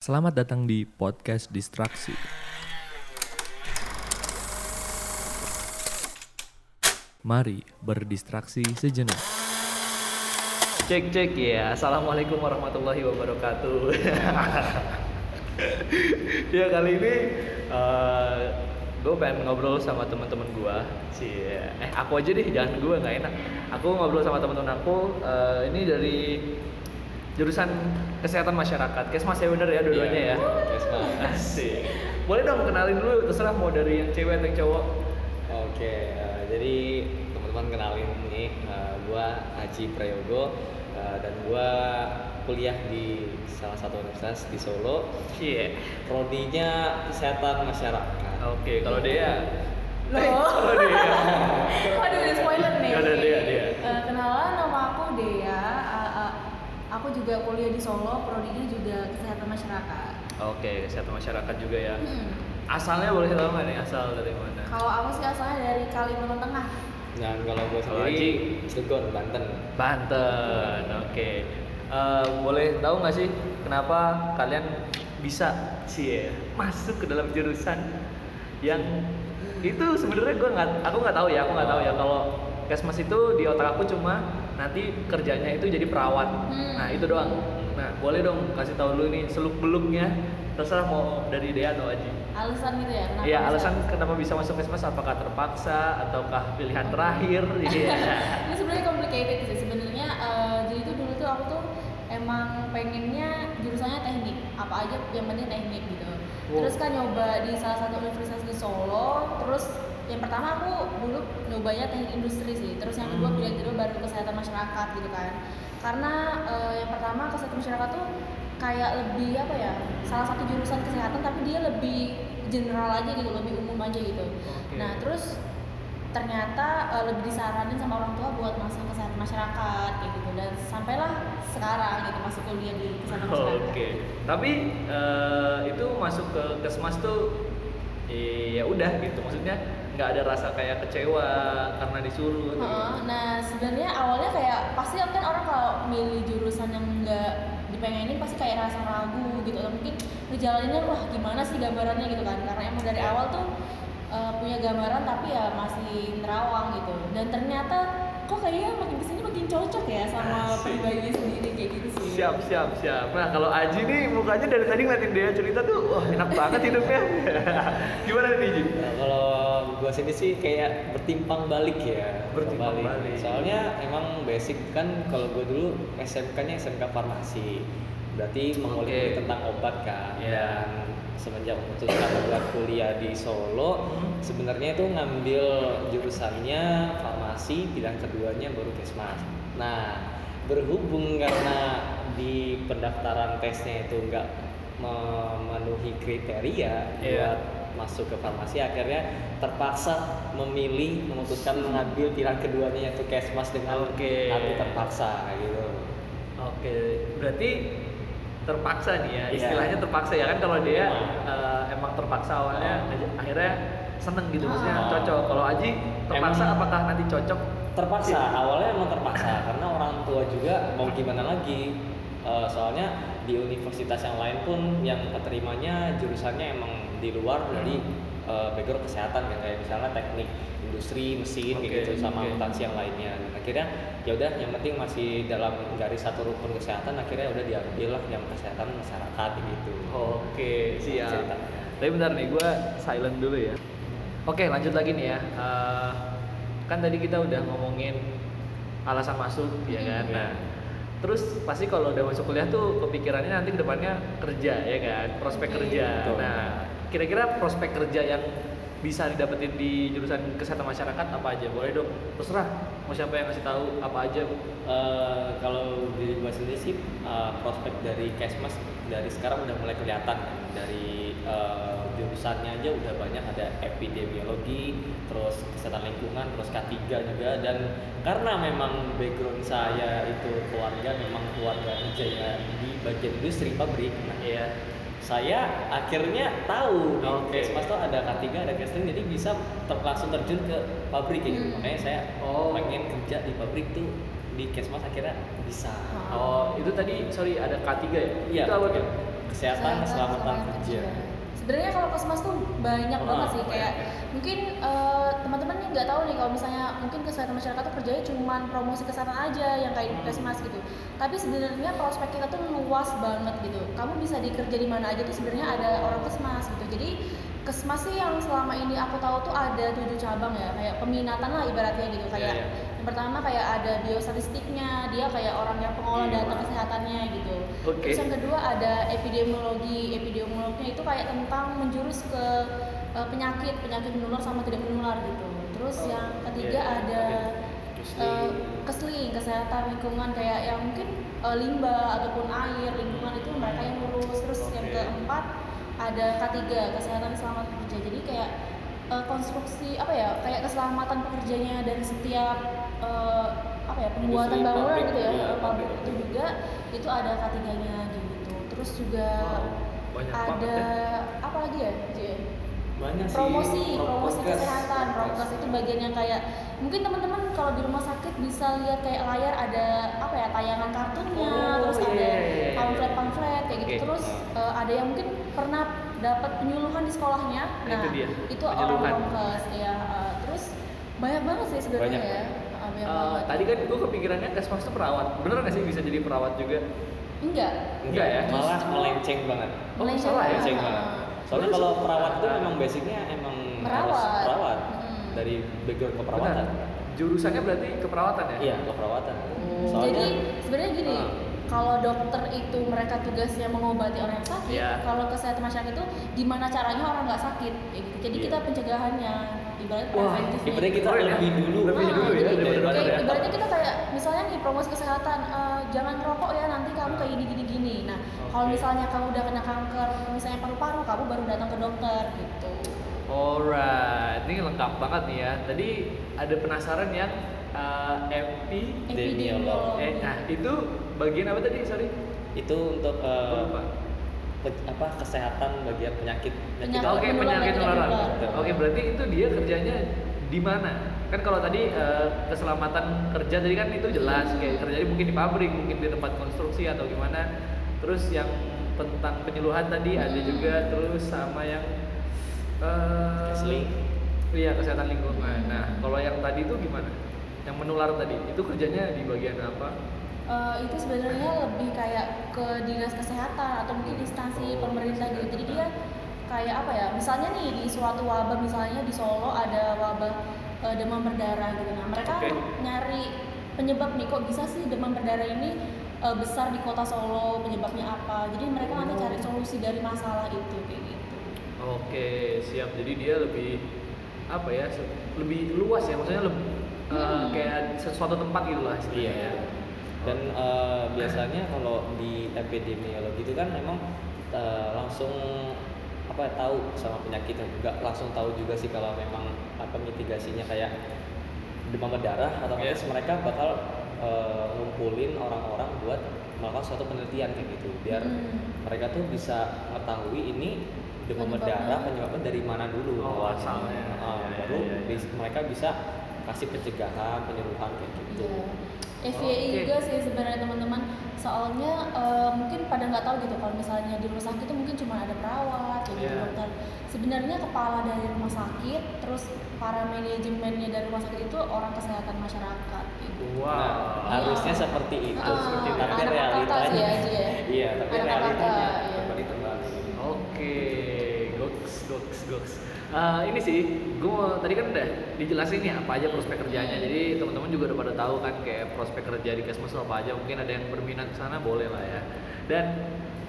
Selamat datang di podcast Distraksi. Mari berdistraksi sejenak. Cek cek ya. Assalamualaikum warahmatullahi wabarakatuh. ya kali ini gue pengen ngobrol sama teman-teman gue. sih. Eh aku aja deh, jangan gue nggak enak. Aku ngobrol sama teman-teman aku. eh, ini dari jurusan kesehatan masyarakat. Kesmas ya bener ya dua-duanya ya. Kesmas. Asik. Boleh dong kenalin dulu, terserah mau dari yang cewek atau yang cowok. Oke, eh, jadi teman-teman kenalin nih, eh, gua Haji Prayogo eh, dan gua kuliah di salah satu universitas di Solo. Iya. Prodinya kesehatan masyarakat. Oke, kalau dia Oh. kalau dia Aduh, udah spoiler nih. Ya udah, Dea, Dea. Eh, kenalan, nama aku Dea. Eh, eh, aku juga kuliah di Solo, prodinya juga kesehatan masyarakat. Oke, kesehatan masyarakat juga ya. Hmm. Asalnya boleh tahu nggak nih asal dari mana? Kalau aku sih asalnya dari Kalimantan Tengah. Dan kalau gua Kalau sendiri? Cilegon, Banten. Banten. Oke. Eh, boleh tahu nggak sih kenapa kalian bisa sih ya, masuk ke dalam jurusan yang itu sebenarnya gue nggak, aku nggak tahu ya, aku nggak tahu ya kalau kesmas itu di otak aku cuma nanti kerjanya itu jadi perawat. Hmm. Nah itu doang. Nah boleh dong kasih tahu dulu nih seluk beluknya terserah mau dari Dea atau Aji. Alasan gitu ya? Kenapa Iya, bisa? alasan kenapa bisa masuk Kesmas apakah terpaksa ataukah pilihan terakhir? Iya. Ini sebenarnya complicated sih. Sebenarnya eh, jadi tuh dulu tuh aku tuh emang pengennya jurusannya teknik. Apa aja yang penting teknik gitu. Wow. Terus kan nyoba di salah satu universitas di Solo. Terus yang pertama aku dulu nyobanya teknik industri sih. Terus yang kedua Hmm. pilihan kedua baru kesehatan masyarakat gitu kan. Karena eh, yang pertama kesehatan masyarakat tuh kayak lebih apa ya? Salah satu jurusan kesehatan tapi dia lebih general aja gitu, lebih umum aja gitu. Oke. Nah, terus ternyata eh, lebih disaranin sama orang tua buat masuk kesehatan masyarakat kayak gitu dan sampailah sekarang gitu masuk kuliah di kesehatan masyarakat. Oke. Tapi eh, itu masuk ke Kesmas tuh ya udah gitu. Maksudnya nggak ada rasa kayak kecewa karena disuruh. gitu. Heeh, nah sebenarnya awalnya kayak pasti kan orang kalau milih jurusan yang enggak dipengenin pasti kayak rasa ragu gitu atau mungkin ngejalaninnya wah gimana sih gambarannya gitu kan karena emang dari awal tuh eh, punya gambaran tapi ya masih nerawang gitu dan ternyata kok kayaknya makin ke sini makin cocok ya sama pribadinya sendiri kayak gitu sih Siap, siap, siap. Nah, kalau Aji nih mukanya dari tadi ngeliatin dia cerita tuh, wah enak banget hidupnya. Gimana nih, Ji? Nah, kalau gua sini sih kayak bertimpang balik ya. Bertimpang balik. Soalnya emang basic kan kalau gua dulu SMK-nya SMK farmasi. Berarti mengulik Oke. tentang obat kan. Iya. Dan semenjak memutuskan buat kuliah di Solo, Hmm. sebenarnya itu ngambil jurusannya farmasi, pilihan keduanya baru kesmas. Nah, berhubung karena di pendaftaran tesnya itu enggak memenuhi kriteria Iya. buat masuk ke farmasi akhirnya terpaksa memilih memutuskan mengambil pilihan keduanya yaitu kesmas dengan Oke. hati terpaksa gitu Oke, berarti terpaksa nih ya, Iya. istilahnya terpaksa ya kan kalau dia Emang. eh, emang terpaksa awalnya akhirnya seneng gitu maksudnya Ah. cocok. Kalau Aji terpaksa Emang. apakah nanti cocok? terpaksa Iya. awalnya emang terpaksa karena orang tua juga mau gimana lagi Eh, soalnya di universitas yang lain pun yang keterimanya jurusannya emang di luar dari eh, background kesehatan kan kayak misalnya teknik industri mesin Oke, gitu sama oke. akuntansi yang lainnya akhirnya ya udah yang penting masih dalam garis satu rukun kesehatan akhirnya udah diambil lah yang kesehatan masyarakat gitu Oke, siap. ceritanya. Tapi bentar nih, gue silent dulu ya. Oke, lanjut lagi nih ya. Eh, kan tadi kita udah ngomongin alasan masuk, ya kan? Iya. Nah, terus pasti kalau udah masuk kuliah tuh kepikirannya nanti ke depannya kerja, ya kan? Prospek Oke. kerja. Betul. Nah, kira-kira prospek kerja yang bisa didapetin di jurusan kesehatan masyarakat apa aja? Boleh dong, terserah. Mau siapa yang ngasih tahu apa aja? Eh, kalau di gua sendiri sih eh, prospek dari Kesmas dari sekarang udah mulai kelihatan kan. dari eh, jurusannya aja udah banyak ada epidemiologi, terus kesehatan lingkungan, terus K3 juga dan karena memang background saya itu keluarga memang keluarga kerjanya di bagian industri pabrik. Nah, Iya. Saya akhirnya tahu di Oke. Kesmas tuh ada K3 ada casting jadi bisa ter- langsung terjun ke pabrik kayak gitu Hmm. makanya saya Oh. pengen kerja di pabrik tuh di Kesmas akhirnya bisa Oh, itu tadi sorry ada K3 ya? Iya. Itu apa tuh? kesehatan keselamatan kerja Sebenarnya kalau kesmas tuh banyak banget sih kayak ya. mungkin eh, teman-teman nih nggak tahu nih kalau misalnya mungkin kesehatan masyarakat tuh kerjanya cuma promosi kesehatan aja yang kayak di kesmas gitu. Tapi sebenarnya prospek kita tuh luas banget gitu. Kamu bisa dikerja di mana aja tuh sebenarnya ada orang kesmas gitu. Jadi kesmas sih yang selama ini aku tahu tuh ada tujuh cabang ya kayak peminatan lah ibaratnya gitu kayak Iya, iya. yang pertama kayak ada biostatistiknya dia kayak orang yang pengolah Iya. data kesehatannya gitu Oke. terus yang kedua ada epidemiologi epidemiologinya itu kayak tentang menjurus ke eh, penyakit penyakit menular sama tidak menular gitu terus Oh, yang ketiga iya. ada Kesling. eh, kesling kesehatan lingkungan kayak yang mungkin eh, limbah ataupun air lingkungan itu mereka yang ngurus terus yang Oke. keempat ada K3 kesehatan selamat kerja jadi kayak eh, konstruksi apa ya kayak keselamatan pekerjanya dari setiap eh, apa ya pembuatan Industri, bangunan gitu ya eh, pabrik itu juga itu ada K3-nya gitu terus juga Wow, ada ya. apa lagi ya J? banyak sih promosi promosi prokes. kesehatan prokes itu bagian yang kayak mungkin teman-teman kalau di rumah sakit bisa lihat kayak layar ada apa ya tayangan kartunnya Oh, terus iya, ada iya, iya, iya. pamflet pamflet kayak gitu Oke. terus eh, ada yang mungkin pernah dapat penyuluhan di sekolahnya Nah, nah itu dia, itu orang prokes ya eh, terus banyak banget sih sebenarnya Banyak, ya banyak. Eh, tadi kan gue kepikirannya kesmas tuh perawat. Bener nggak sih bisa jadi perawat juga? enggak Enggak ya? malah melenceng banget Oh, Melenceng salah ya? melenceng banget soalnya Terus- kalau perawat itu memang basicnya emang Merawat. harus perawat Hmm. dari background keperawatan Benar. Jurusannya berarti keperawatan ya? iya keperawatan Oh. soalnya Jadi sebenarnya gini, Ah. kalau dokter itu mereka tugasnya mengobati orang yang sakit, Iya. kalau kesehatan masyarakat itu gimana caranya orang nggak sakit, gitu. Jadi Iya. kita pencegahannya, Wah, ibaratnya kita Keren ya? lebih dulu Lebih Ah, dulu ya, jadi daripada kayak ya. ibaratnya kita kayak misalnya nih promosi kesehatan, eh, jangan rokok ya nanti kamu kayak gini gini gini. Nah kalau misalnya kamu udah kena kanker, misalnya paru-paru, kamu baru datang ke dokter gitu. Alright, ini lengkap banget nih ya. Tadi ada penasaran yang uh, epi Epidemiolog. eh nah itu bagian apa tadi sorry itu untuk eh, apa kesehatan bagian penyakit Penyakit oke menular penyakit menular oke berarti itu dia kerjanya di mana? Kan kalau tadi eh, keselamatan kerja tadi kan itu jelas kayak kerjanya mungkin di pabrik mungkin di tempat konstruksi atau gimana. Terus yang tentang penyuluhan tadi ada Hmm. juga terus sama yang Counseling. iya kesehatan lingkungan. Nah kalau yang tadi itu gimana? Yang menular tadi itu kerjanya di bagian apa Eh, itu sebenarnya lebih kayak ke dinas kesehatan atau mungkin instansi pemerintah gitu. Jadi dia kayak apa ya? Misalnya nih di suatu wabah misalnya di Solo ada wabah eh, demam berdarah gitu. Nah mereka Oke. nyari penyebab nih kok bisa sih demam berdarah ini eh, besar di kota Solo penyebabnya apa? Jadi mereka nanti cari solusi dari masalah itu kayak gitu. Oke, siap. Jadi dia lebih apa ya? Lebih luas ya, maksudnya lebih Hmm. kayak sesuatu tempat gitu lah istilahnya. Iya. Dan eh, biasanya kalau di epidemiologi itu kan memang eh, langsung apa ya, tahu sama penyakit nggak langsung tahu juga sih kalau memang apa mitigasinya kayak demam berdarah otomatis Iya. mereka bakal eh, ngumpulin orang-orang buat melakukan suatu penelitian kayak gitu biar Hmm. mereka tuh bisa mengetahui ini demam berdarah penyebabnya dari mana dulu Oh, awalnya. asalnya. Iya, iya, baru iya, iya. bis- mereka bisa kasih pencegahan penyuluhan kayak gitu Iya. FYI Oke. juga sih sebenarnya teman-teman. Soalnya eh, mungkin pada nggak tahu gitu kalau misalnya di rumah sakit itu mungkin cuma ada perawat, jadi Iya. dokter. Sebenarnya kepala dari rumah sakit, terus para manajemennya dari rumah sakit itu orang kesehatan masyarakat. Gitu. Wow. Nah, harusnya Iya. seperti itu, Ah, seperti tapi realitanya sih aja ya. iya, tapi realitanya iya. seperti itu Mbak. Oke, goks, goks, goks. Eh, ini sih, gue tadi kan udah dijelasin nih apa aja prospek kerjanya. Jadi teman-teman juga udah pada tahu kan kayak prospek kerja di Kesmas apa aja. Mungkin ada yang berminat ke sana boleh lah ya. Dan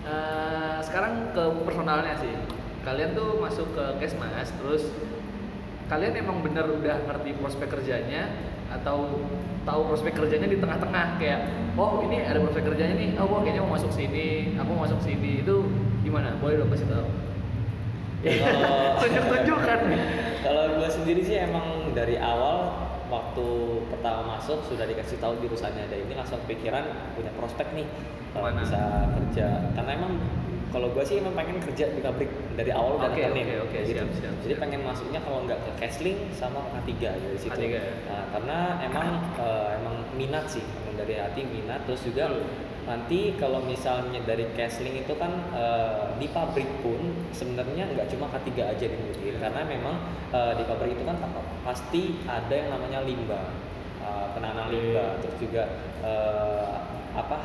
eh, sekarang ke personalnya sih. Kalian tuh masuk ke Kesmas, terus kalian emang bener udah ngerti prospek kerjanya atau tahu prospek kerjanya di tengah-tengah kayak oh ini ada prospek kerjanya nih oh kayaknya mau masuk sini aku mau masuk sini itu gimana boleh dong kasih tahu Kalau- tunjuk-tunjuk kan Kalau gue sendiri sih emang dari awal waktu pertama masuk sudah dikasih tahu jurusannya ada ini langsung pikiran punya prospek nih kalau Mana? bisa kerja karena emang kalau gue sih emang pengen kerja di pabrik dari awal udah Oke, nekenin. oke, oke, Gitu. siap, siap, jadi siap. pengen masuknya kalau nggak ke Kesling sama ke K3 dari situ K3 ya? Nah, karena emang eh, emang minat sih emang dari hati minat terus juga nanti kalau misalnya dari Casling itu kan eh, di pabrik pun sebenarnya nggak cuma K3 aja dibutuhin karena memang eh, di pabrik itu kan pa- pasti ada yang namanya limbah eh, penanganan limbah terus juga eh, apa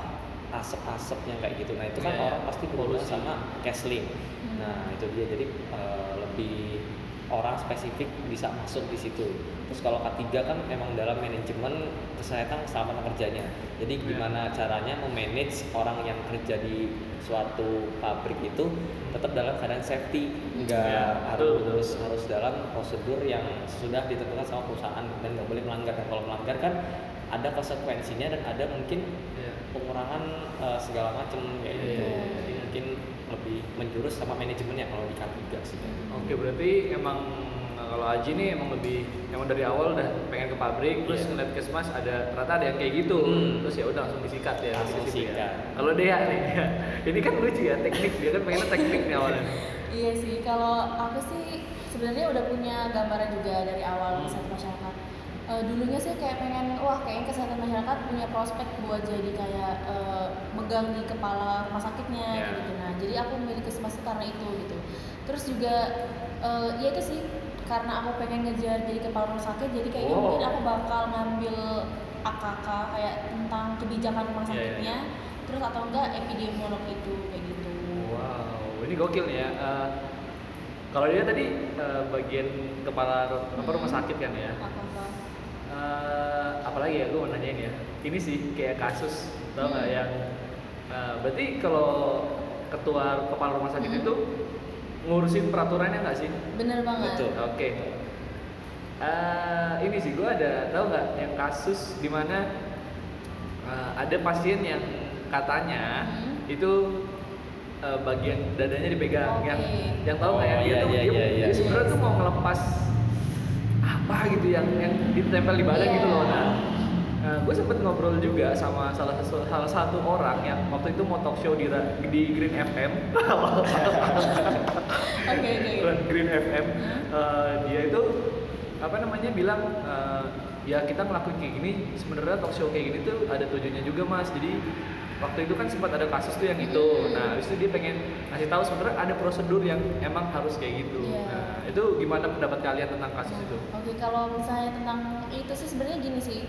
asap-asap yang kayak gitu. Nah itu kan Iya, orang pasti berhubungan sama Casling nah itu dia. Jadi eh, lebih orang spesifik bisa masuk di situ. Terus kalau K3 kan memang dalam manajemen kesehatan keselamatan kerjanya. Jadi Iya. gimana caranya memanage orang yang kerja di suatu pabrik itu tetap dalam keadaan safety, enggak betul, harus betul. harus dalam prosedur yang sudah ditentukan sama perusahaan dan nggak boleh melanggar. Dan kalau melanggar kan ada konsekuensinya dan ada mungkin Iya. pengurangan eh, segala macam kayak Iya, gitu. iya, iya. Jadi mungkin lebih menjurus sama manajemennya kalau di K3 sih. Oke berarti emang kalau Aji nih emang lebih emang dari awal udah pengen ke pabrik terus Iya. ngeliat kesmas ada ternyata ada yang kayak gitu Hmm. terus ya udah langsung disikat ya Langsung di situ ya. sikat. Kalau Dea nih ini kan lucu ya teknik dia kan pengennya teknik nih awalnya. Iya sih, kalau aku sih sebenarnya udah punya gambaran juga dari awal Hmm. kesehatan masyarakat. Eh, dulunya sih kayak pengen, wah kayaknya kesehatan masyarakat punya prospek buat jadi kayak eh, megang di kepala rumah sakitnya kayak gitu. Nah, jadi aku memilih kesmas itu karena itu gitu. Terus juga eh, ya itu sih karena aku pengen ngejar jadi kepala rumah sakit, jadi kayaknya Oh. mungkin aku bakal ngambil AKK kayak tentang kebijakan rumah Iya, iya, sakitnya. Terus atau enggak epidemiolog itu kayak gitu. Wow ini gokil nih ya. Eh, kalau dia tadi eh, bagian kepala apa rumah sakit kan ya. Eh, apalagi ya gue mau nanyain ya. Ini sih kayak kasus tau nggak Hmm. yang eh, berarti kalau ketua kepala rumah sakit Hmm. itu ngurusin peraturannya nggak sih? Bener banget. Betul. Oke. Eh, ini sih gue ada tahu nggak yang kasus di mana eh, ada pasien yang katanya Hmm. itu eh, bagian dadanya dipegang Oke. yang yang tahu nggak ya Oh, dia iya, tuh iya, dia, iya, dia iya. sebenarnya tuh mau ngelepas apa gitu yang yang ditempel di badan Iya. gitu loh nah gue sempet ngobrol juga sama salah satu salah satu orang yang waktu itu mau talk show di di Green FM Oke oke. Green FM eh, dia itu apa namanya bilang eh, ya kita ngelakuin kayak gini sebenarnya talk show kayak gini tuh ada tujuannya juga mas. Jadi waktu itu kan sempat ada kasus tuh yang itu. Nah habis itu dia pengen ngasih tahu sebenarnya ada prosedur yang emang harus kayak gitu. Iya. nah itu gimana pendapat kalian tentang kasus itu? Oke, kalau misalnya tentang itu sih sebenarnya gini sih.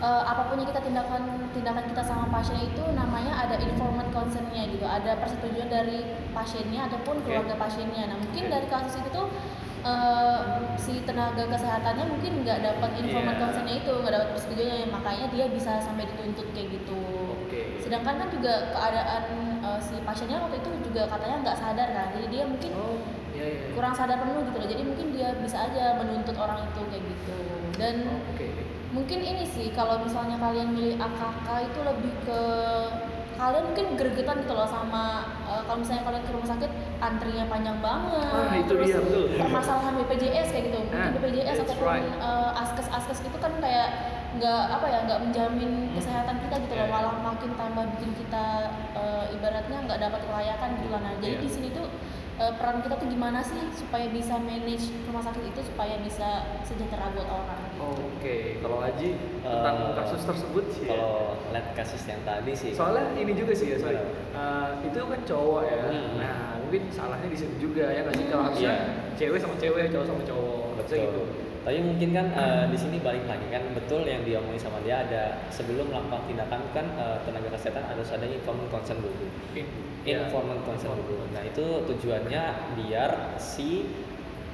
Eh, apa pun yang kita tindakan tindakan kita sama pasien itu namanya ada informed consentnya gitu, ada persetujuan dari pasiennya ataupun keluarga pasiennya. Nah mungkin Oke. dari kasus itu tuh eh, si tenaga kesehatannya mungkin nggak dapat informed Iya. consentnya itu, nggak dapat persetujuannya, makanya dia bisa sampai dituntut kayak gitu. Oke. Sedangkan kan juga keadaan eh, si pasiennya waktu itu juga katanya nggak sadar kan, jadi dia mungkin oh iya iya kurang sadar penuh gitu loh jadi mungkin dia bisa aja menuntut orang itu kayak gitu dan oke mungkin ini sih kalau misalnya kalian milih AKK itu lebih ke kalian mungkin gregetan gitu loh sama eh, kalau misalnya kalian ke rumah sakit antrinya panjang banget Ah, itu terus dia, betul. permasalahan BPJS kayak gitu mungkin Ah, BPJS ataupun right. eh, askes askes itu kan kayak nggak apa ya nggak menjamin kesehatan kita gitu loh malah makin tambah bikin kita eh, ibaratnya nggak dapat kelayakan gitu lah nah jadi Yeah. di sini tuh eh, peran kita tuh gimana sih supaya bisa manage rumah sakit itu supaya bisa sejahtera buat orang gitu. oke kalau Aji tentang Eh, kasus tersebut sih ya. Kalau lihat kasus yang tadi sih. soalnya ini juga sih ya sorry Iya. Eh, itu kan cowok ya Hmm. nah mungkin salahnya di situ juga ya nggak sih kalau harusnya Iya. cewek sama cewek cowok sama cowok harusnya Betul. gitu Tapi mungkin kan eh, di sini balik lagi kan betul yang diomongin sama dia ada sebelum melakukan tindakan kan eh, tenaga kesehatan harus ada informed consent dulu. Ya. Informed consent dulu. Nah itu tujuannya biar si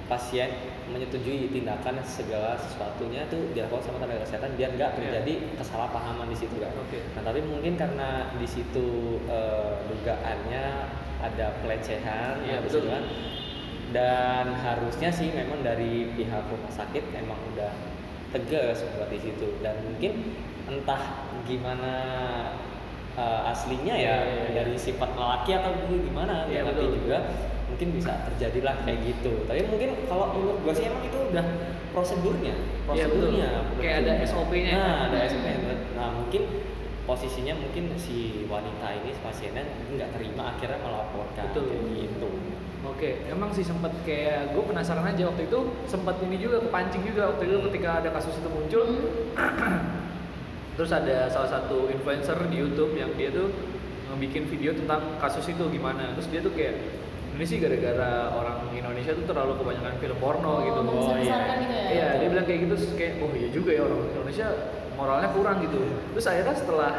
pasien menyetujui tindakan segala sesuatunya itu dilakukan sama tenaga kesehatan biar nggak Iya. terjadi kesalahpahaman di situ kan. Oke. Nah tapi mungkin karena di situ eh, dugaannya ada pelecehan, ada betul. kan. Dan harusnya sih memang dari pihak rumah sakit memang udah tegas buat di situ dan mungkin entah gimana eh, aslinya ya Iya, iya, iya. dari sifat lelaki atau gimana Iya, nggak ngerti betul. juga mungkin bisa terjadilah kayak gitu tapi mungkin kalau menurut gue sih emang itu udah prosedurnya Iya, betul. prosedurnya Kayak ada prosedurnya. SOP-nya. nah ada SOP nah mungkin posisinya mungkin si wanita ini si pasiennya nggak terima akhirnya melaporkan Betul. kayak gitu Oke, emang sih sempet kayak gue penasaran aja waktu itu sempat ini juga kepancing juga waktu itu ketika ada kasus itu muncul. terus ada salah satu influencer di YouTube yang dia tuh ngebikin video tentang kasus itu gimana. Terus dia tuh kayak ini sih gara-gara orang Indonesia tuh terlalu kebanyakan film porno gitu. Oh, membesar-besarkan gitu ya? iya dia bilang kayak gitu terus kayak oh iya juga ya orang Indonesia moralnya kurang gitu. Terus akhirnya setelah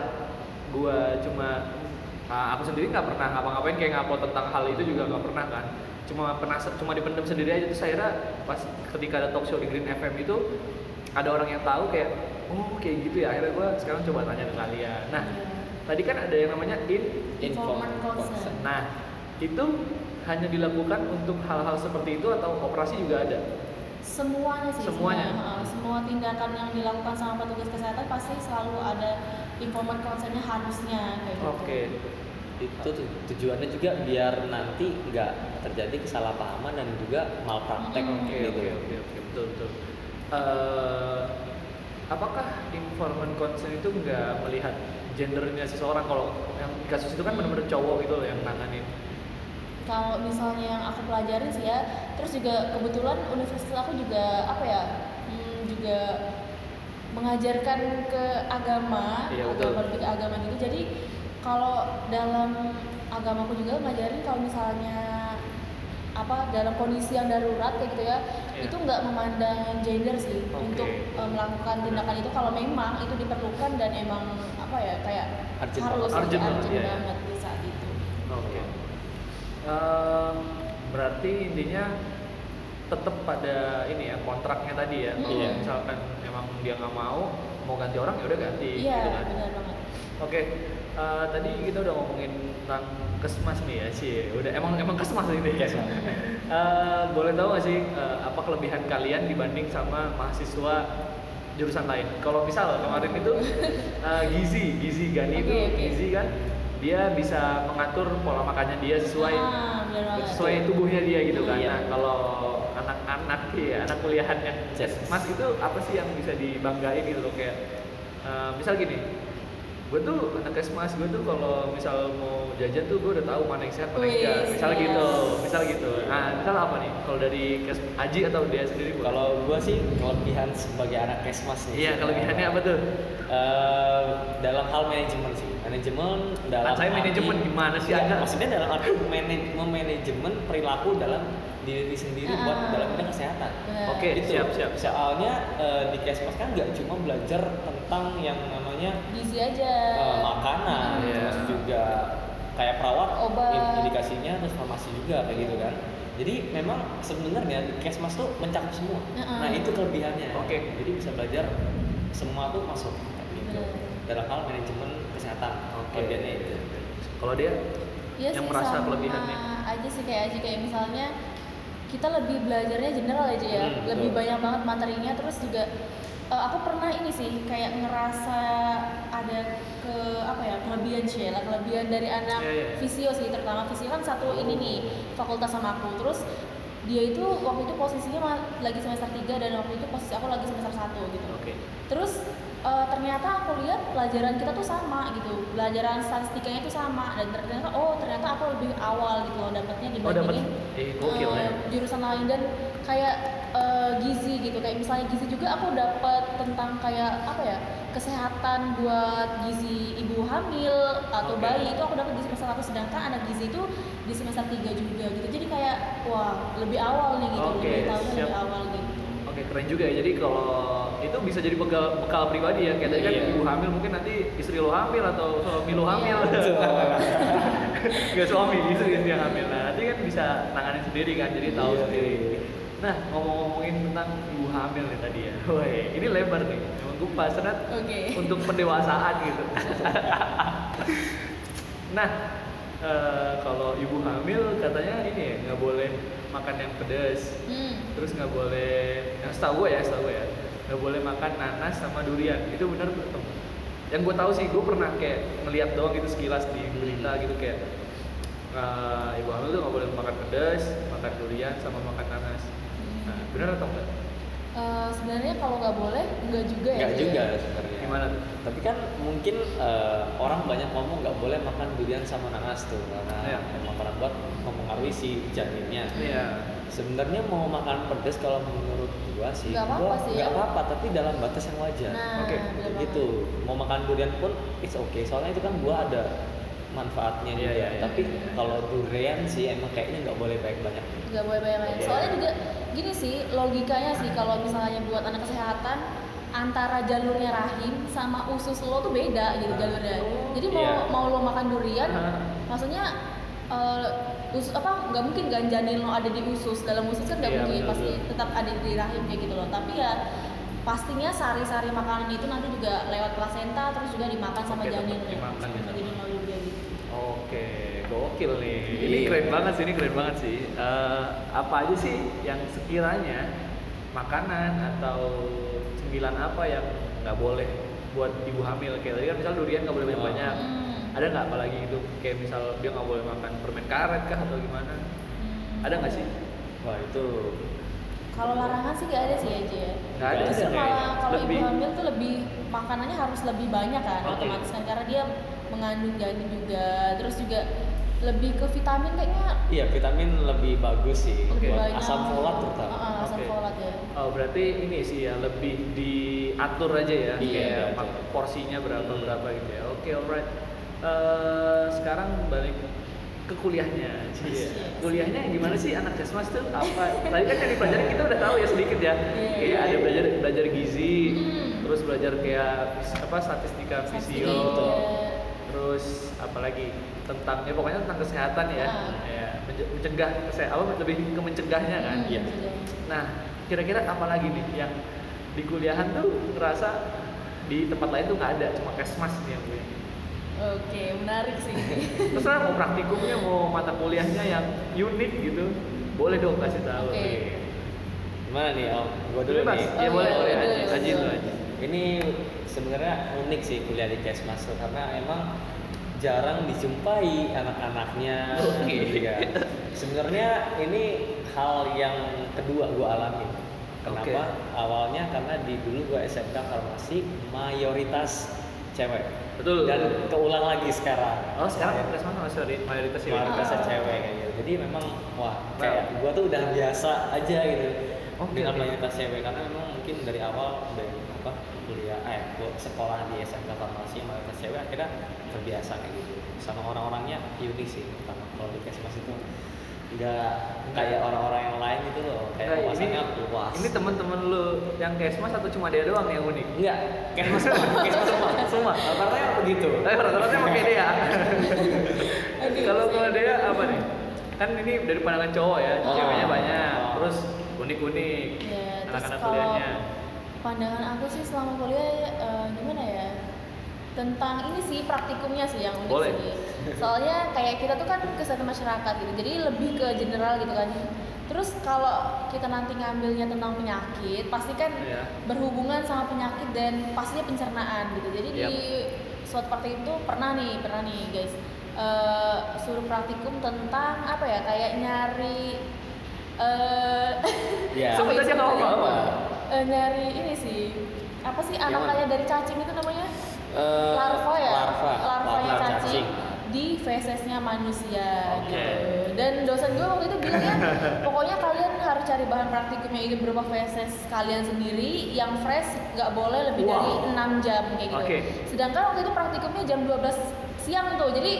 gua cuma ah, aku sendiri nggak pernah ngapa-ngapain kayak ngupload tentang hal itu juga nggak pernah kan. Cuma pernah cuma dipendam sendiri aja. Terus akhirnya pas ketika ada talk show di Green FM itu ada orang yang tahu kayak oh kayak gitu ya. Akhirnya gua sekarang coba tanya ke kalian. Nah tadi kan ada yang namanya in Informed consent. nah itu hanya dilakukan untuk hal-hal seperti itu atau operasi juga ada? Semuanya sih Semuanya? semua, uh, semua tindakan yang dilakukan sama petugas kesehatan pasti selalu ada informed consentnya harusnya kayak gitu. Oke itu tu- tujuannya juga biar nanti nggak terjadi kesalahpahaman dan juga malpraktek Mm, Oke gitu. oke oke oke betul betul. Eh, apakah informed consent itu nggak melihat gendernya seseorang kalau yang di kasus itu kan benar-benar cowok gitu loh yang nanganin. kalau misalnya yang aku pelajarin sih ya terus juga kebetulan universitas aku juga apa ya hmm, juga mengajarkan ke agama Iya, betul. agama lebih ke agama gitu jadi kalau dalam agamaku juga ngajarin kalau misalnya apa dalam kondisi yang darurat kayak gitu ya Iya. itu nggak memandang gender sih Oke. untuk eh, melakukan tindakan itu kalau memang itu diperlukan dan emang apa ya kayak Urgent harus banget. Urgent banget, urgent iya, iya. banget di saat itu Oke. Em, berarti intinya tetap pada ini ya kontraknya tadi ya. Kalau Iya. misalkan emang dia nggak mau mau ganti orang ya udah ganti. iya gitu kan. benar banget Oke, eh, tadi kita udah ngomongin tentang kesmas nih ya sih. Udah emang emang kesmas ini ya. Eh, boleh tahu gak sih eh, apa kelebihan kalian dibanding sama mahasiswa jurusan lain? Kalau misal kemarin itu eh, gizi, gizi Gani itu oke. gizi kan dia bisa mengatur pola makannya dia sesuai Ah, sesuai tubuhnya dia gitu kan. Iya. Nah, kalau anak-anak ya, anak kuliahannya Yes. Mas itu apa sih yang bisa dibanggain gitu loh kayak eh, misal gini, gue tuh anak kesmas gue tuh kalau misal mau jajan tuh gue udah tahu mana yang sehat mana yang enggak. Misal yes. gitu, misal gitu. Nah, misal apa nih? Kalau dari kes Aji atau dia sendiri? Kalau gua sih kelebihan sebagai anak kesmas nih. iya kelebihannya apa tuh? Eh, dalam hal manajemen sih. Manajemen dalam Kan saya arti- manajemen gimana sih Anda? Maksudnya dalam arti manaj- memanajemen perilaku dalam diri sendiri buat Ah. dalam bidang kesehatan. Oke, Gitu. siap siap. Soalnya eh, di kesmas kan nggak cuma belajar tentang yang namanya gizi aja eh, makanan, Iya. terus juga kayak perawat Obat. in- indikasinya terus farmasi juga kayak gitu kan. Jadi memang sebenarnya di kesmas tuh mencakup semua. Heeh. Nah itu kelebihannya. Oke. Jadi bisa belajar semua tuh masuk gitu. Benar. Dalam hal manajemen kesehatan. Oke. Kelebihannya itu. Kalau dia Iya yang sih, merasa sama kelebihannya. aja sih kayak aja kayak misalnya kita lebih belajarnya general aja ya Hmm, lebih betul. banyak banget materinya terus juga eh, aku pernah ini sih kayak ngerasa ada ke apa ya kelebihan sih lah kelebihan dari anak Iya, iya. visio sih terutama visio kan satu ini nih fakultas sama aku terus dia itu waktu itu posisinya lagi semester 3 dan waktu itu posisi aku lagi semester 1 gitu Oke. Terus eh, ternyata aku lihat pelajaran kita tuh sama gitu, pelajaran statistikanya itu sama dan ternyata oh ternyata aku lebih awal gitu loh dapatnya Oh, dapet. dibandingin Eh, gokil ya. jurusan lain dan kayak eh, gizi gitu kayak misalnya gizi juga aku dapat tentang kayak apa ya kesehatan buat gizi ibu hamil atau Oke. bayi itu aku dapat di semester 1 sedangkan anak gizi itu di semester 3 juga gitu jadi kayak wah lebih awal nih gitu Oke, lebih siap. lebih awal gitu Oke keren juga ya. Jadi kalau itu bisa jadi bekal, bekal pribadi ya. Kayak tadi kan Iya. ibu hamil mungkin nanti istri lo hamil atau suami lo hamil. Iya. Gak suami istri istri yang hamil. Nah nanti kan bisa tanganin sendiri kan. Jadi tahu Iya. sendiri. Nah ngomong-ngomongin tentang ibu hamil nih tadi ya. Woi ini lebar nih. Emang gue pas Oke. untuk pendewasaan gitu. nah eh, kalau ibu hamil katanya ini ya nggak boleh makan yang pedas. Hmm. terus nggak boleh yang setahu gue ya setahu gue ya nggak boleh makan nanas sama durian. Itu benar betul yang gue tahu sih gue pernah kayak ngeliat doang gitu sekilas di berita gitu kayak eh, ibu hamil tuh nggak boleh makan pedas makan durian sama makan nanas. Nah benar atau enggak Eh, sebenarnya kalau nggak boleh nggak juga ya Enggak Ci, juga ya? sebenarnya. Gimana tuh? Tapi kan mungkin eh, orang banyak ngomong nggak boleh makan durian sama nanas tuh karena Iya. emang karena buat mempengaruhi si janinnya. Iya. sebenarnya mau makan pedas kalau menurut gua sih Nggak apa-apa sih nggak ya. apa-apa tapi dalam batas yang wajar Nah, Oke, banget. gitu mau makan durian pun it's okay soalnya itu kan gua ada manfaatnya Iya, juga iya, iya. tapi kalau durian sih emang kayaknya nggak boleh banyak banyak nggak boleh banyak banyak Iya. soalnya juga gini sih logikanya sih kalau misalnya buat anak kesehatan antara jalurnya rahim sama usus lo tuh beda gitu jalurnya jadi mau Iya. mau lo makan durian maksudnya eh, usus apa nggak mungkin kan janin lo ada di usus dalam usus kan nggak Iya, mungkin betul, pasti betul. tetap ada di rahim kayak gitu loh tapi ya pastinya sari-sari makanan itu nanti juga lewat plasenta terus juga dimakan sama Oke, janin dimakan gitu. gitu Oke, gokil nih. Ini Iya. keren banget sih, ini keren banget sih. Eh, apa aja sih yang sekiranya makanan atau cemilan apa yang nggak boleh buat ibu hamil? Kayak tadi kan misal durian nggak boleh banyak-banyak. Hmm. Ada nggak apalagi itu? Kayak misal dia nggak boleh makan permen karet kah atau gimana? Hmm. Ada nggak sih? wah itu Kalau larangan sih gak ada sih aja ya. Nggak ada Justru sih malah kalau ibu hamil tuh lebih makanannya harus lebih banyak kan Oke. otomatis kan karena dia mengandung janin juga. Terus juga lebih ke vitamin kayaknya iya vitamin lebih bagus sih lebih buat banyak. asam folat terutama Heeh, asam Oke. folat ya. Oh berarti ini sih ya lebih diatur aja ya, Iya, kayak aja. mak- porsinya berapa Hmm. berapa gitu ya. Oke alright. Eh, sekarang balik ke kuliahnya. Iya. Kuliahnya gimana sih anak kesmas tuh apa? Tadi kan yang dipelajari kita udah tahu ya sedikit ya. Iya. Kayak ada belajar belajar gizi, Hmm. terus belajar kayak apa statistika fisio, iya. Terus apalagi tentang ya pokoknya tentang kesehatan ya. Ah. Ya, mencegah kesehatan apa lebih ke mencegahnya kan. Hmm, Iya. sudah. Nah, kira-kira apa lagi nih yang di kuliahan tuh ngerasa di tempat lain tuh nggak ada, cuma kesmas nih yang punya. Oke, menarik sih. Terserah mau praktikumnya, mau mata kuliahnya yang unik gitu, boleh dong kasih tahu. Oke. nih. gimana nih om gua dulu Bebas. nih Ya Oh, boleh, iya, boleh iya, aja, iya, aja iya. dulu aja. ini sebenarnya unik sih kuliah di Kesmas karena emang jarang dijumpai anak-anaknya Oke. gitu kan. Sebenarnya ini hal yang kedua gua alami. Kenapa? Awalnya karena di dulu gua SMK farmasi mayoritas cewek. Betul. Dan keulang lagi sekarang. Oh sekarang kesmas masih ada mayoritas ya. mayoritasnya Ah. cewek kayak gitu. Jadi memang wah kayak gua tuh udah biasa aja gitu Oke, dengan oke. mayoritas cewek karena memang mungkin dari awal dari kuliah eh gua sekolah di SMK farmasi mayoritas cewek akhirnya terbiasa kayak gitu sama orang-orangnya unik sih pertama kalau di Kesmas itu nggak kayak orang-orang yang lain gitu loh kayak Nah, wawasannya luas ini teman-teman lu yang kesmas atau cuma dia doang yang unik? enggak Kesmas semua Kesmas semua Semua. rata-rata begitu Eh, rata-rata pakai dia. Kalau kalau dia apa nih? Kan ini dari pandangan cowok ya, Oh. ceweknya banyak, Oh. terus unik-unik. Ya, Anak-anak kalau kuliahnya. Pandangan aku sih selama kuliah eh, gimana ya? Tentang ini sih praktikumnya sih yang unik Boleh. sih. Soalnya kayak kita tuh kan kesehatan masyarakat gitu. Jadi lebih ke general gitu kan. Terus kalau kita nanti ngambilnya tentang penyakit, pasti kan Iya. berhubungan sama penyakit dan pastinya pencernaan gitu. Jadi di Yap. suatu praktikum tuh pernah nih, pernah nih guys. eh, suruh praktikum tentang apa ya? Kayak nyari eh ya Sebut aja nggak apa-apa. Eh, nyari ini sih apa sih anak kayak dari cacing itu namanya? Eh, larva ya? larva. Larvanya larva cacing, di fesesnya manusia Oke. gitu. Dan dosen gue waktu itu bilangnya pokoknya kalian harus cari bahan praktikumnya itu berupa feses kalian sendiri yang fresh nggak boleh lebih Wow. dari 6 jam kayak gitu. Oke. sedangkan waktu itu praktikumnya jam 12 siang tuh. Jadi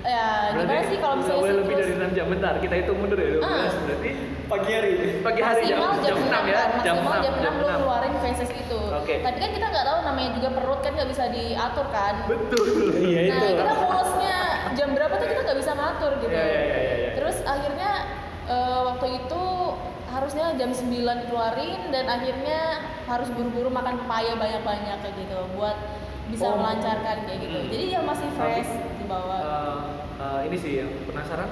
ya gimana sih kalau misalnya boleh lebih dari 6 jam bentar kita hitung mundur ya 12 Ah. berarti pagi hari pagi hari jam, maksimal jam 6 ya kan, jam maksimal 6 jam 6 lu keluarin feses itu Oke. tapi kan kita nggak tahu namanya juga perut kan nggak bisa diatur kan betul iya nah itu kita mulusnya jam berapa tuh kita nggak bisa ngatur gitu Iya, iya, iya, iya, iya. terus akhirnya eh, waktu itu harusnya jam 9 keluarin dan akhirnya harus buru-buru makan pepaya banyak-banyak kayak gitu buat bisa Oh. melancarkan kayak gitu Hmm. jadi yang masih fresh di bawah Eh, eh, ini sih yang penasaran.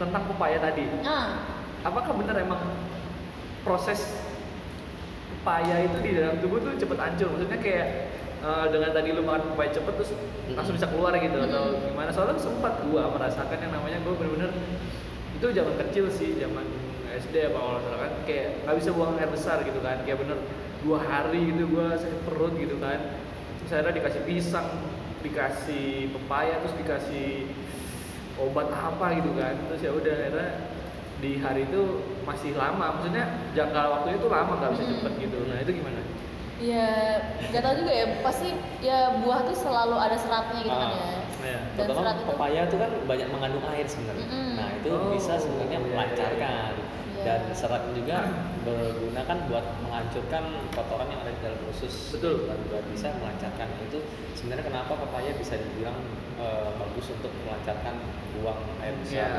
Tentang pepaya tadi. Ah. Apakah benar emang proses pepaya itu di dalam tubuh tuh cepet hancur? Maksudnya kayak eh, dengan tadi lu makan pepaya cepet terus langsung bisa keluar gitu atau Mm-mm. gimana? Soalnya sempat gua merasakan yang namanya gua bener-bener itu zaman kecil sih zaman SD apa kalau salah kan kayak nggak bisa buang air besar gitu kan. Kayak bener dua hari gitu gua sakit perut gitu kan. Akhirnya dikasih pisang dikasih pepaya terus dikasih obat apa gitu kan terus ya udah akhirnya di hari itu masih lama maksudnya jangka waktunya itu lama nggak bisa Hmm. cepet gitu nah itu gimana ya nggak tahu juga ya pasti ya buah tuh selalu ada seratnya gitu kan Ah, ya iya. dan Terutama serat itu pepaya itu kan banyak mengandung air sebenarnya. Mm-mm. Nah itu Oh, bisa sebenarnya iya, iya, melancarkan Iya. Dan serat juga berguna kan buat menghancurkan kotoran yang ada di dalam usus. Betul. Dan juga bisa melancarkan itu sebenarnya kenapa pepaya bisa dibilang eh, bagus untuk melancarkan buang air ya besar.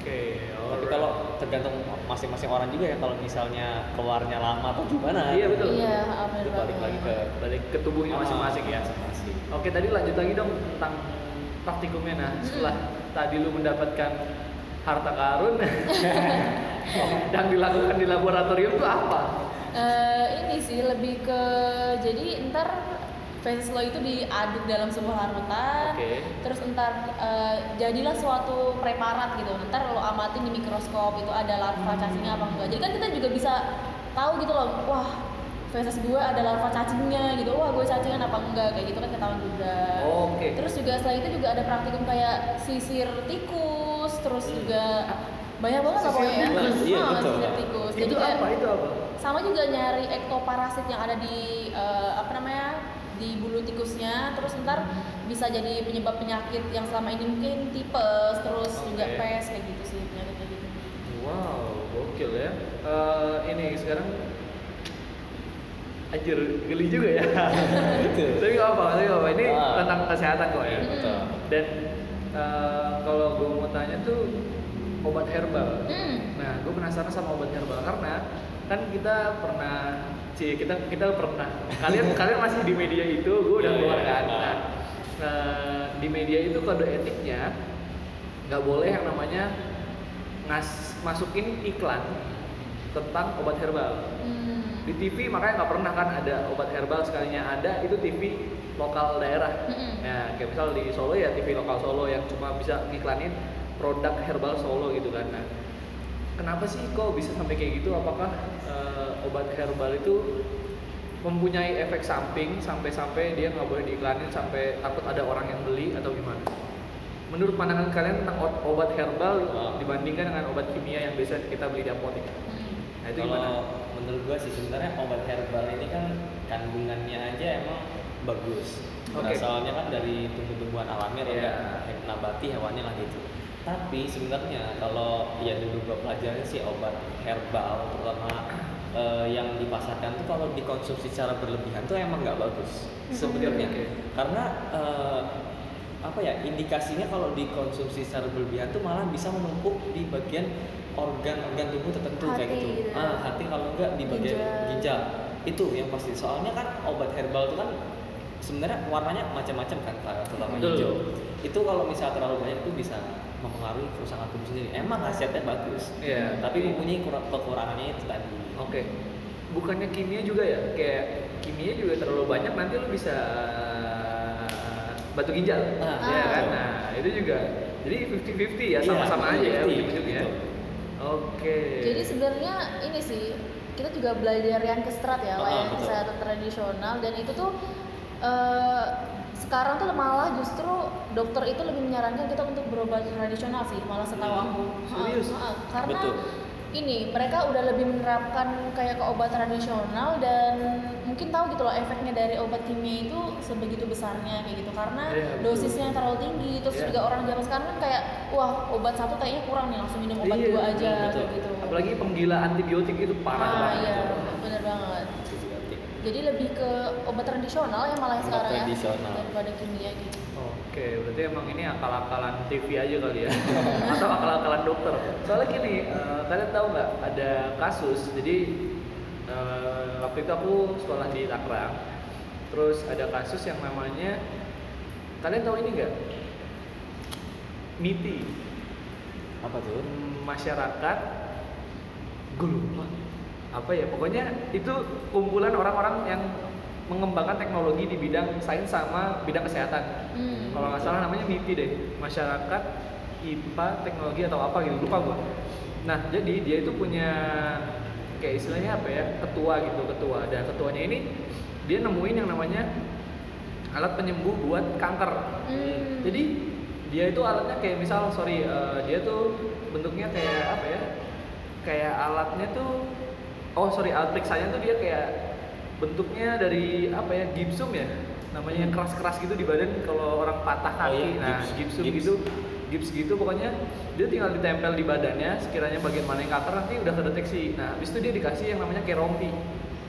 oke Tapi alright. kalau tergantung masing-masing orang juga ya kalau misalnya keluarnya lama atau gimana. Iya, betul. iya benar Itu balik lagi ke balik ke tubuhnya masing-masing ya Masing-masing. Oke tadi lanjut lagi dong tentang praktikumnya nah setelah tadi lu mendapatkan harta karun yang dilakukan di laboratorium itu apa? Eh, ini sih lebih ke jadi ntar feses lo itu diaduk dalam sebuah larutan Oke. terus ntar eh, jadilah suatu preparat gitu ntar lo amatin di mikroskop itu ada larva cacingnya apa enggak jadi kan kita juga bisa tahu gitu loh wah feses gue ada larva cacingnya gitu wah gue cacingan apa enggak kayak gitu kan ketahuan juga Oke. terus juga selain itu juga ada praktikum kayak sisir tikus terus juga banyak banget lah Sisir pokoknya tikus? Iya, Ah, betul. sisir tikus itu kayak- apa? Itu apa? sama juga nyari ektoparasit yang ada di eh, apa namanya di bulu tikusnya terus ntar bisa jadi penyebab penyakit yang selama ini mungkin tipes terus juga Oke. pes kayak gitu sih penyakit kayak gitu Wow, gokil ya. Eh, ini sekarang Anjir, geli juga ya. tapi nggak apa, tapi nggak apa. Ini Ah. tentang kesehatan kok ya. Betul. Dan eh, kalau gue mau tanya tuh obat herbal. hmm. Nah, gue penasaran sama obat herbal karena kan kita pernah sih kita kita pernah kalian kalian masih di media itu gue udah Iya, keluar kan nah, eh, di media itu kode etiknya nggak boleh yang namanya ngas masukin iklan tentang obat herbal Hmm. Di TV makanya nggak pernah kan ada obat herbal sekalinya ada itu TV lokal daerah Mm-mm. Nah, kayak misal di Solo ya TV lokal Solo yang cuma bisa ngiklanin produk herbal Solo gitu kan. Nah, kenapa sih kok bisa sampai kayak gitu? Apakah eh, obat herbal itu mempunyai efek samping sampai-sampai dia nggak boleh diiklanin sampai takut ada orang yang beli atau gimana? Menurut pandangan kalian tentang obat herbal dibandingkan dengan obat kimia yang biasa kita beli di apotek? Nah, itu Kalau gimana? Menurut gua sih sebenarnya obat herbal ini kan kandungannya aja emang bagus. Oke. Berasalnya kan dari tumbuh-tumbuhan alami atau Iya. enggak nabati hewannya lah gitu. Tapi sebenarnya kalau ya dulu gua pelajarin sih obat herbal terutama eh, yang dipasarkan tuh kalau dikonsumsi secara berlebihan tuh emang nggak bagus sebenarnya. Oke. Karena eh, apa ya indikasinya kalau dikonsumsi secara berlebihan tuh malah bisa menumpuk di bagian organ-organ tubuh tertentu kayak Hati gitu. gitu. Ah, hati kalau enggak di bagian Ginjal. ginjal. Itu yang pasti. Soalnya kan obat herbal itu kan sebenarnya warnanya macam-macam kan, terutama Betul. hijau. Itu kalau misalnya terlalu banyak itu bisa mempengaruhi kerusakan tubuh sendiri. Emang khasiatnya bagus. Iya. Tapi mempunyai kurang kekurangannya itu tadi. Oke. Bukannya kimia juga ya? Kayak kimia juga terlalu banyak nanti lu bisa batu ginjal. Ah, ya kan? betul. Nah, itu juga. Jadi 50-50 ya, Iya, sama-sama aja ya 50-50, ujung-ujungnya. betul. Oke. Jadi sebenarnya ini sih kita juga belajar yang kestrat ya, Ah, layanan betul. kesehatan tradisional dan itu tuh eh, sekarang tuh malah justru dokter itu lebih menyarankan kita untuk berobat tradisional sih, malah setahu Hmm, aku. serius? Ha, ha, karena Betul. ini mereka udah lebih menerapkan kayak ke obat tradisional dan mungkin tahu gitu loh efeknya dari obat kimia itu sebegitu besarnya kayak gitu karena Iya, betul. dosisnya yang terlalu tinggi terus Iya. juga orang zaman sekarang kan kayak wah obat satu kayaknya kurang nih langsung minum obat Iya, dua aja betul. kayak gitu Apalagi penggila antibiotik itu parah ah banget. iya bener banget jadi lebih ke obat tradisional ya malah Obat sekarang tradisional. ya daripada kimia gitu Oke, berarti emang ini akal-akalan TV aja kali ya, atau akal-akalan dokter. Soalnya gini, eh, kalian tahu nggak ada kasus, jadi eh, waktu itu aku sekolah di Tangerang, terus ada kasus yang namanya, kalian tahu ini nggak? MITI, Apa tuh? masyarakat, gue lupa, apa ya, pokoknya itu kumpulan orang-orang yang mengembangkan teknologi di bidang sains sama bidang kesehatan hmm. kalau nggak salah namanya MIPI deh masyarakat IPA teknologi atau apa gitu lupa gua nah jadi dia itu punya kayak istilahnya apa ya ketua gitu ketua dan ketuanya ini dia nemuin yang namanya alat penyembuh buat kanker Hmm. jadi dia itu alatnya kayak misal sorry eh, dia tuh bentuknya kayak apa ya kayak alatnya tuh oh sorry alat periksanya tuh dia kayak bentuknya dari apa ya gipsum ya namanya yang keras-keras gitu di badan kalau orang patah Oh kaki iya, nah gips. gipsum Gips. gitu gips gitu pokoknya dia tinggal ditempel di badannya sekiranya bagian mana yang kanker nanti udah terdeteksi nah habis itu dia dikasih yang namanya kayak rompi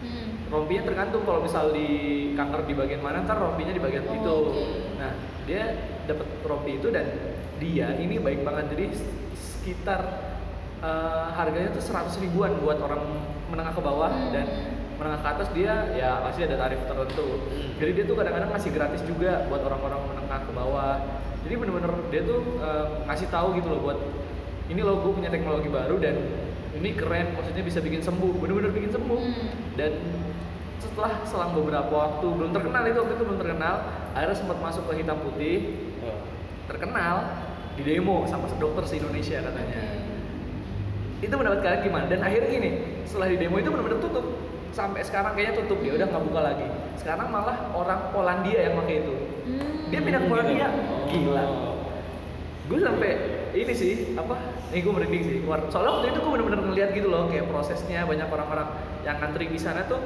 Hmm. rompinya tergantung kalau misal di kanker di bagian mana ntar rompinya di bagian Oh, itu oke. nah dia dapat rompi itu dan dia ini baik banget jadi sekitar eh, harganya tuh 100 ribuan buat orang menengah ke bawah Hmm. dan menengah ke atas dia ya pasti ada tarif tertentu Hmm. jadi dia tuh kadang-kadang ngasih gratis juga buat orang-orang menengah ke bawah jadi bener-bener dia tuh eh, ngasih tahu gitu loh buat ini loh gue punya teknologi baru dan ini keren maksudnya bisa bikin sembuh. Bener-bener bikin sembuh. Hmm. dan setelah selang beberapa waktu belum terkenal itu waktu itu belum terkenal akhirnya sempat masuk ke hitam putih. Oh. terkenal di demo sama dokter se Indonesia katanya. Oke. itu pendapat kalian gimana? Dan akhirnya gini setelah di demo itu benar-benar tutup. Sampai sekarang kayaknya tutup. Dia udah nggak buka lagi. Sekarang malah orang Polandia yang pakai itu Hmm. dia pindah ke Polandia. Gila. Gue sampai ini sih apa? Ini gue merinding sih. Keluar- soalnya waktu itu gue bener-bener ngeliat gitu loh kayak prosesnya banyak orang-orang yang ngantri di sana tuh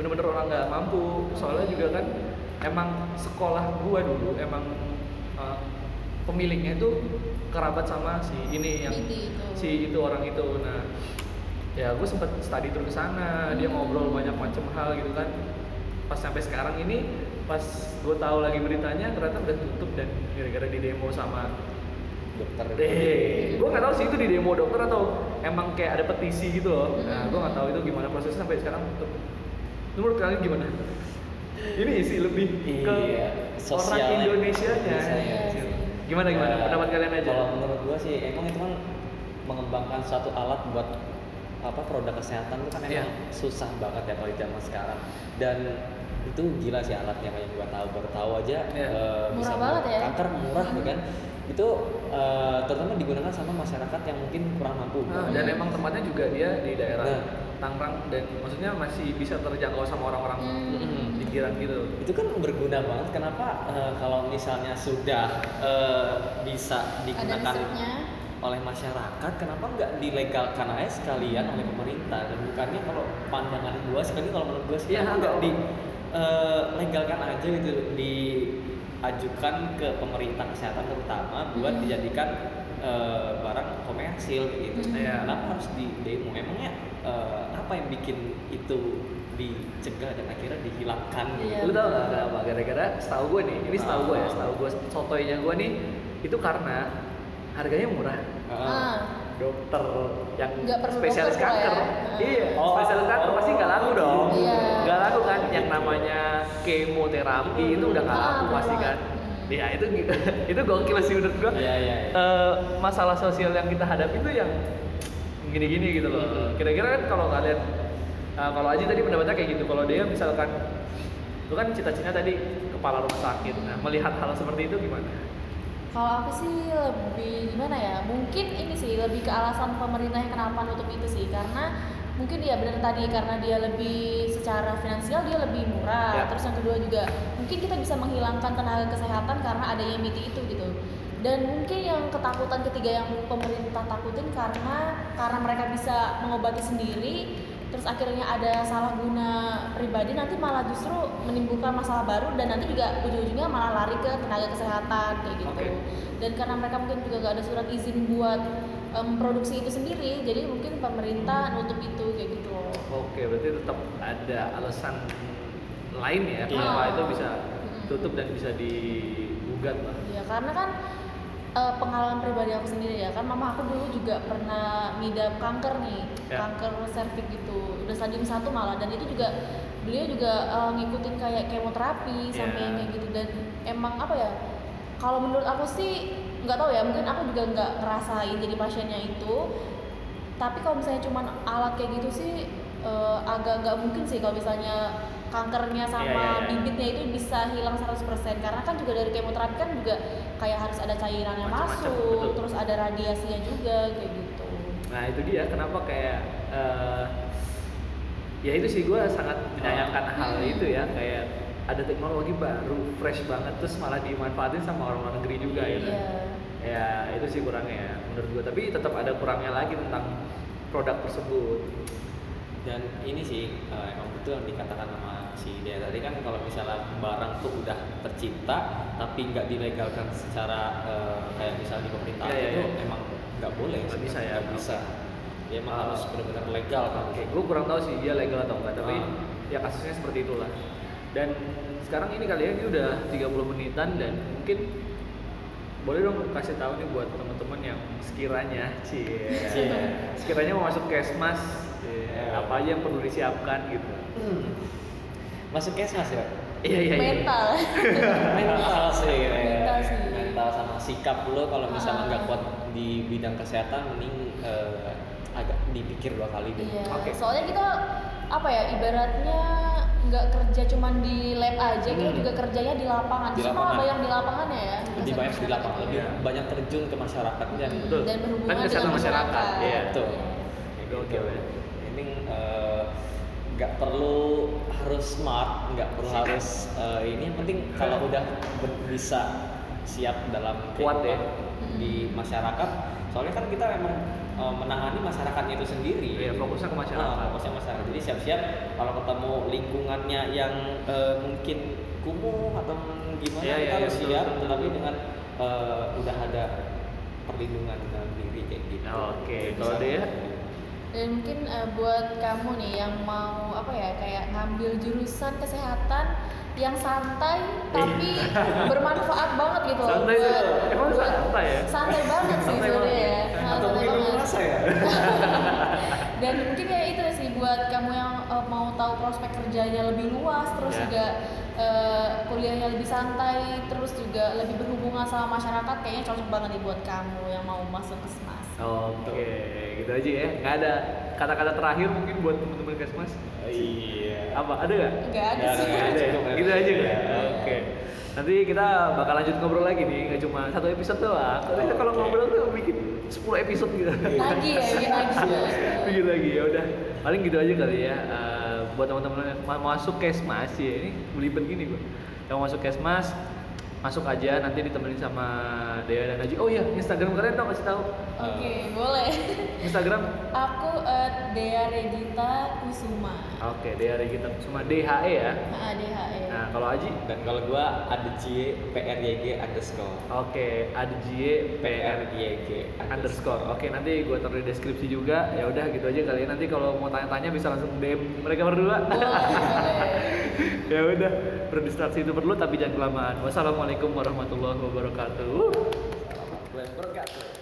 bener-bener orang nggak mampu. Soalnya juga kan emang sekolah gue dulu emang uh, pemiliknya itu kerabat sama si ini yang itu. si itu orang itu. Nah ya gue sempet study terus ke sana dia ngobrol banyak macam hal gitu kan. Pas sampai sekarang ini pas gue tahu lagi beritanya ternyata udah tutup dan gara-gara di demo sama dokter. Deh gue nggak tahu sih itu di demo dokter atau emang kayak ada petisi gitu loh. Nah gue nggak tahu itu gimana prosesnya sampai sekarang tutup. Menurut kalian gimana? Ini sih lebih ke Iya, orang. Indonesia nya Iya sih. gimana gimana? Eh, pendapat kalian aja. Kalau menurut gua sih emang itu kan mengembangkan suatu alat buat apa produk kesehatan itu kan emang Iya. susah banget ya kalau di zaman sekarang. Dan itu gila sih alatnya kayak gua tahu baru tahu aja Iya. eh, Murah bisa banget ya. kanker murah tuh kan itu eh, terutama digunakan sama masyarakat yang mungkin kurang mampu Nah, dan emang tempatnya juga dia di daerah Nah. Tangerang dan maksudnya masih bisa terjangkau sama orang-orang Hmm. pinggiran gitu. itu kan berguna banget kenapa eh, kalau misalnya sudah eh, bisa digunakan oleh masyarakat kenapa nggak dilegalkan aja sekalian oleh pemerintah dan bukannya kalau pandangan gua sekali kalau menurut gua sih kenapa nggak di eh, legalkan aja gitu diajukan ke pemerintah kesehatan terutama buat Hmm. dijadikan eh, barang komersil gitu Hmm. Iya. kenapa harus di demo emangnya eh, apa yang bikin itu dicegah dan akhirnya dihilangkan gitu Iya. Lu tau gak kenapa? Gara-gara setahu gue nih, ini setahu gue ya, Ah. setahu gue sotoynya gue nih itu karena harganya murah. Heeh. Ah. Dokter yang perlu spesialis dokter kanker, ya? iya, Oh. spesialis kanker pasti nggak laku dong, Iya. nggak laku kan? Yang namanya kemoterapi itu udah nggak Ah, laku bener pasti kan? Ya itu itu gokil sih menurut gue. Iya, iya, iya. Eh, masalah sosial yang kita hadapi itu yang gini-gini gitu loh. Hmm. Kira-kira kan kalau kalian, uh, kalau Aji tadi pendapatnya kayak gitu. Kalau dia misalkan, itu kan cita-cita tadi kepala rumah sakit. Nah, melihat hal seperti itu gimana? Kalau aku sih lebih gimana ya? Mungkin ini sih lebih ke alasan pemerintahnya kenapa nutup itu sih karena mungkin ya benar tadi karena dia lebih secara finansial dia lebih murah. Ya. Terus yang kedua juga mungkin kita bisa menghilangkan tenaga kesehatan karena adanya MIT itu gitu. Dan mungkin yang ketakutan ketiga yang pemerintah takutin karena karena mereka bisa mengobati sendiri terus akhirnya ada salah guna pribadi nanti malah justru menimbulkan masalah baru dan nanti juga ujung-ujungnya malah lari ke tenaga kesehatan kayak gitu Oke. dan karena mereka mungkin juga gak ada surat izin buat em, produksi itu sendiri jadi mungkin pemerintah nutup itu kayak gitu Oke, berarti tetap ada alasan lain ya kenapa itu bisa tutup dan bisa digugat lah. ya karena kan eh, pengalaman pribadi aku sendiri ya kan mama aku dulu juga pernah ngidap kanker nih Ya. kanker serviks gitu udah stadium satu malah dan itu juga beliau juga eh, ngikutin kayak kemoterapi sampai Ya. yang kayak gitu dan emang apa ya kalau menurut aku sih nggak tahu ya mungkin aku juga nggak ngerasain jadi pasiennya itu tapi kalau misalnya cuman alat kayak gitu sih eh, agak nggak mungkin sih kalau misalnya kankernya sama Iya, iya, iya. bibitnya itu bisa hilang 100% karena kan juga dari kemoterapi kan juga kayak harus ada cairan yang masuk betul. terus ada radiasinya juga kayak gitu Nah itu dia kenapa kayak eh, ya itu sih gue sangat menyayangkan hal Hmm. itu ya kayak ada teknologi baru fresh banget terus malah dimanfaatin sama orang luar negeri juga gitu. iya Ya itu sih kurangnya ya menurut gue tapi tetap ada kurangnya lagi tentang produk tersebut. dan ini sih eh, emang betul yang dikatakan sama si dia tadi kan kalau misalnya barang tuh udah tercipta tapi nggak dilegalkan secara eh, kayak misalnya di pemerintahan Iya, iya, itu iya. emang nggak boleh Nggak bisa ya? nggak bisa ya emang Ah. harus benar-benar legal kan Oke, gue kurang tahu sih dia legal atau enggak, tapi Ah. ya kasusnya seperti itulah. Dan sekarang ini kalian ini udah 30 menitan dan mungkin boleh dong kasih tahu nih buat teman-teman yang sekiranya, cie, Cie. sekiranya mau masuk kesmas, Ya. apa aja yang perlu disiapkan gitu. Masuk kesmas ya Iya iya iya. mental mental sih ya. Mental sih. mental sama sikap lo kalau misalnya nggak Ah. kuat di bidang kesehatan mending eh, agak dipikir dua kali deh iya Oke. soalnya kita apa ya ibaratnya nggak kerja cuman di lab aja kita Hmm. juga kerjanya di lapangan Di Semua lapangan. banyak di lapangannya ya lebih banyak di lapangan lebih Iya. banyak terjun ke masyarakat dan Hmm, Betul. dan berhubungan Kan kesehatan dengan masyarakat, masyarakat iya. betul Oke, Kayak oke, gitu. oke. ini eh, nggak perlu harus smart nggak perlu harus eh, ini yang penting kalau udah bisa siap dalam Kuat ya. kehidupan di masyarakat soalnya kan kita memang eh, menangani masyarakatnya itu sendiri Iya, fokusnya ke masyarakat. Nah, fokusnya masyarakat jadi siap-siap kalau ketemu lingkungannya yang eh, mungkin kumuh atau gimana iya, kita harus iya, betul, siap betul, tapi betul. dengan eh, udah ada perlindungan dalam diri kayak gitu Oke, Bisa kalau dia? Dan mungkin eh, buat kamu nih yang mau apa ya kayak ngambil jurusan kesehatan yang santai tapi bermanfaat banget gitu loh Santai buat- tuh. Emang buat- santai ya? santai banget sih sebenarnya ya Nah, atau santai banget. ya dan mungkin ya itu sih buat kamu yang eh, mau tahu prospek kerjanya lebih luas terus Ya. juga eh, kuliahnya lebih santai terus juga lebih berhubungan sama masyarakat kayaknya cocok banget nih buat kamu yang mau masuk ke SMAS Oke, gitu aja ya. Nggak ada kata-kata terakhir mungkin buat teman-teman kesmas. iya Apa? Ada nggak? Nggak ada sih ada, Nggak ada. Gitu aja kan? Iya. Oke. Nanti kita bakal lanjut ngobrol lagi nih, nggak cuma satu episode doang. Kalau kita kalau ngobrol tuh bikin 10 episode gitu. lagi ya bikin lagi bikin lagi ya udah. Paling gitu aja kali ya. Eh, buat teman-teman yang masuk kesmas ya ini belibet gini gua. Yang masuk kesmas masuk aja nanti ditemenin sama Dea dan Aji. Oh iya, Instagram kalian dong kasih tahu. oke boleh Instagram aku eh, Dea Regita Kusuma Oke, Dea Regita cuma DHE ya. nah, DHE Nah, kalau Aji dan kalau gua ada C PRYG underscore Oke, Adjie PR PRYG underscore. Oke, nanti gue taruh di deskripsi juga. Ya udah gitu aja kali ya. Nanti kalau mau tanya-tanya bisa langsung DM mereka berdua. boleh boleh ya udah, berdistraksi itu perlu tapi jangan kelamaan. Wassalamualaikum warahmatullahi wabarakatuh. Berkat.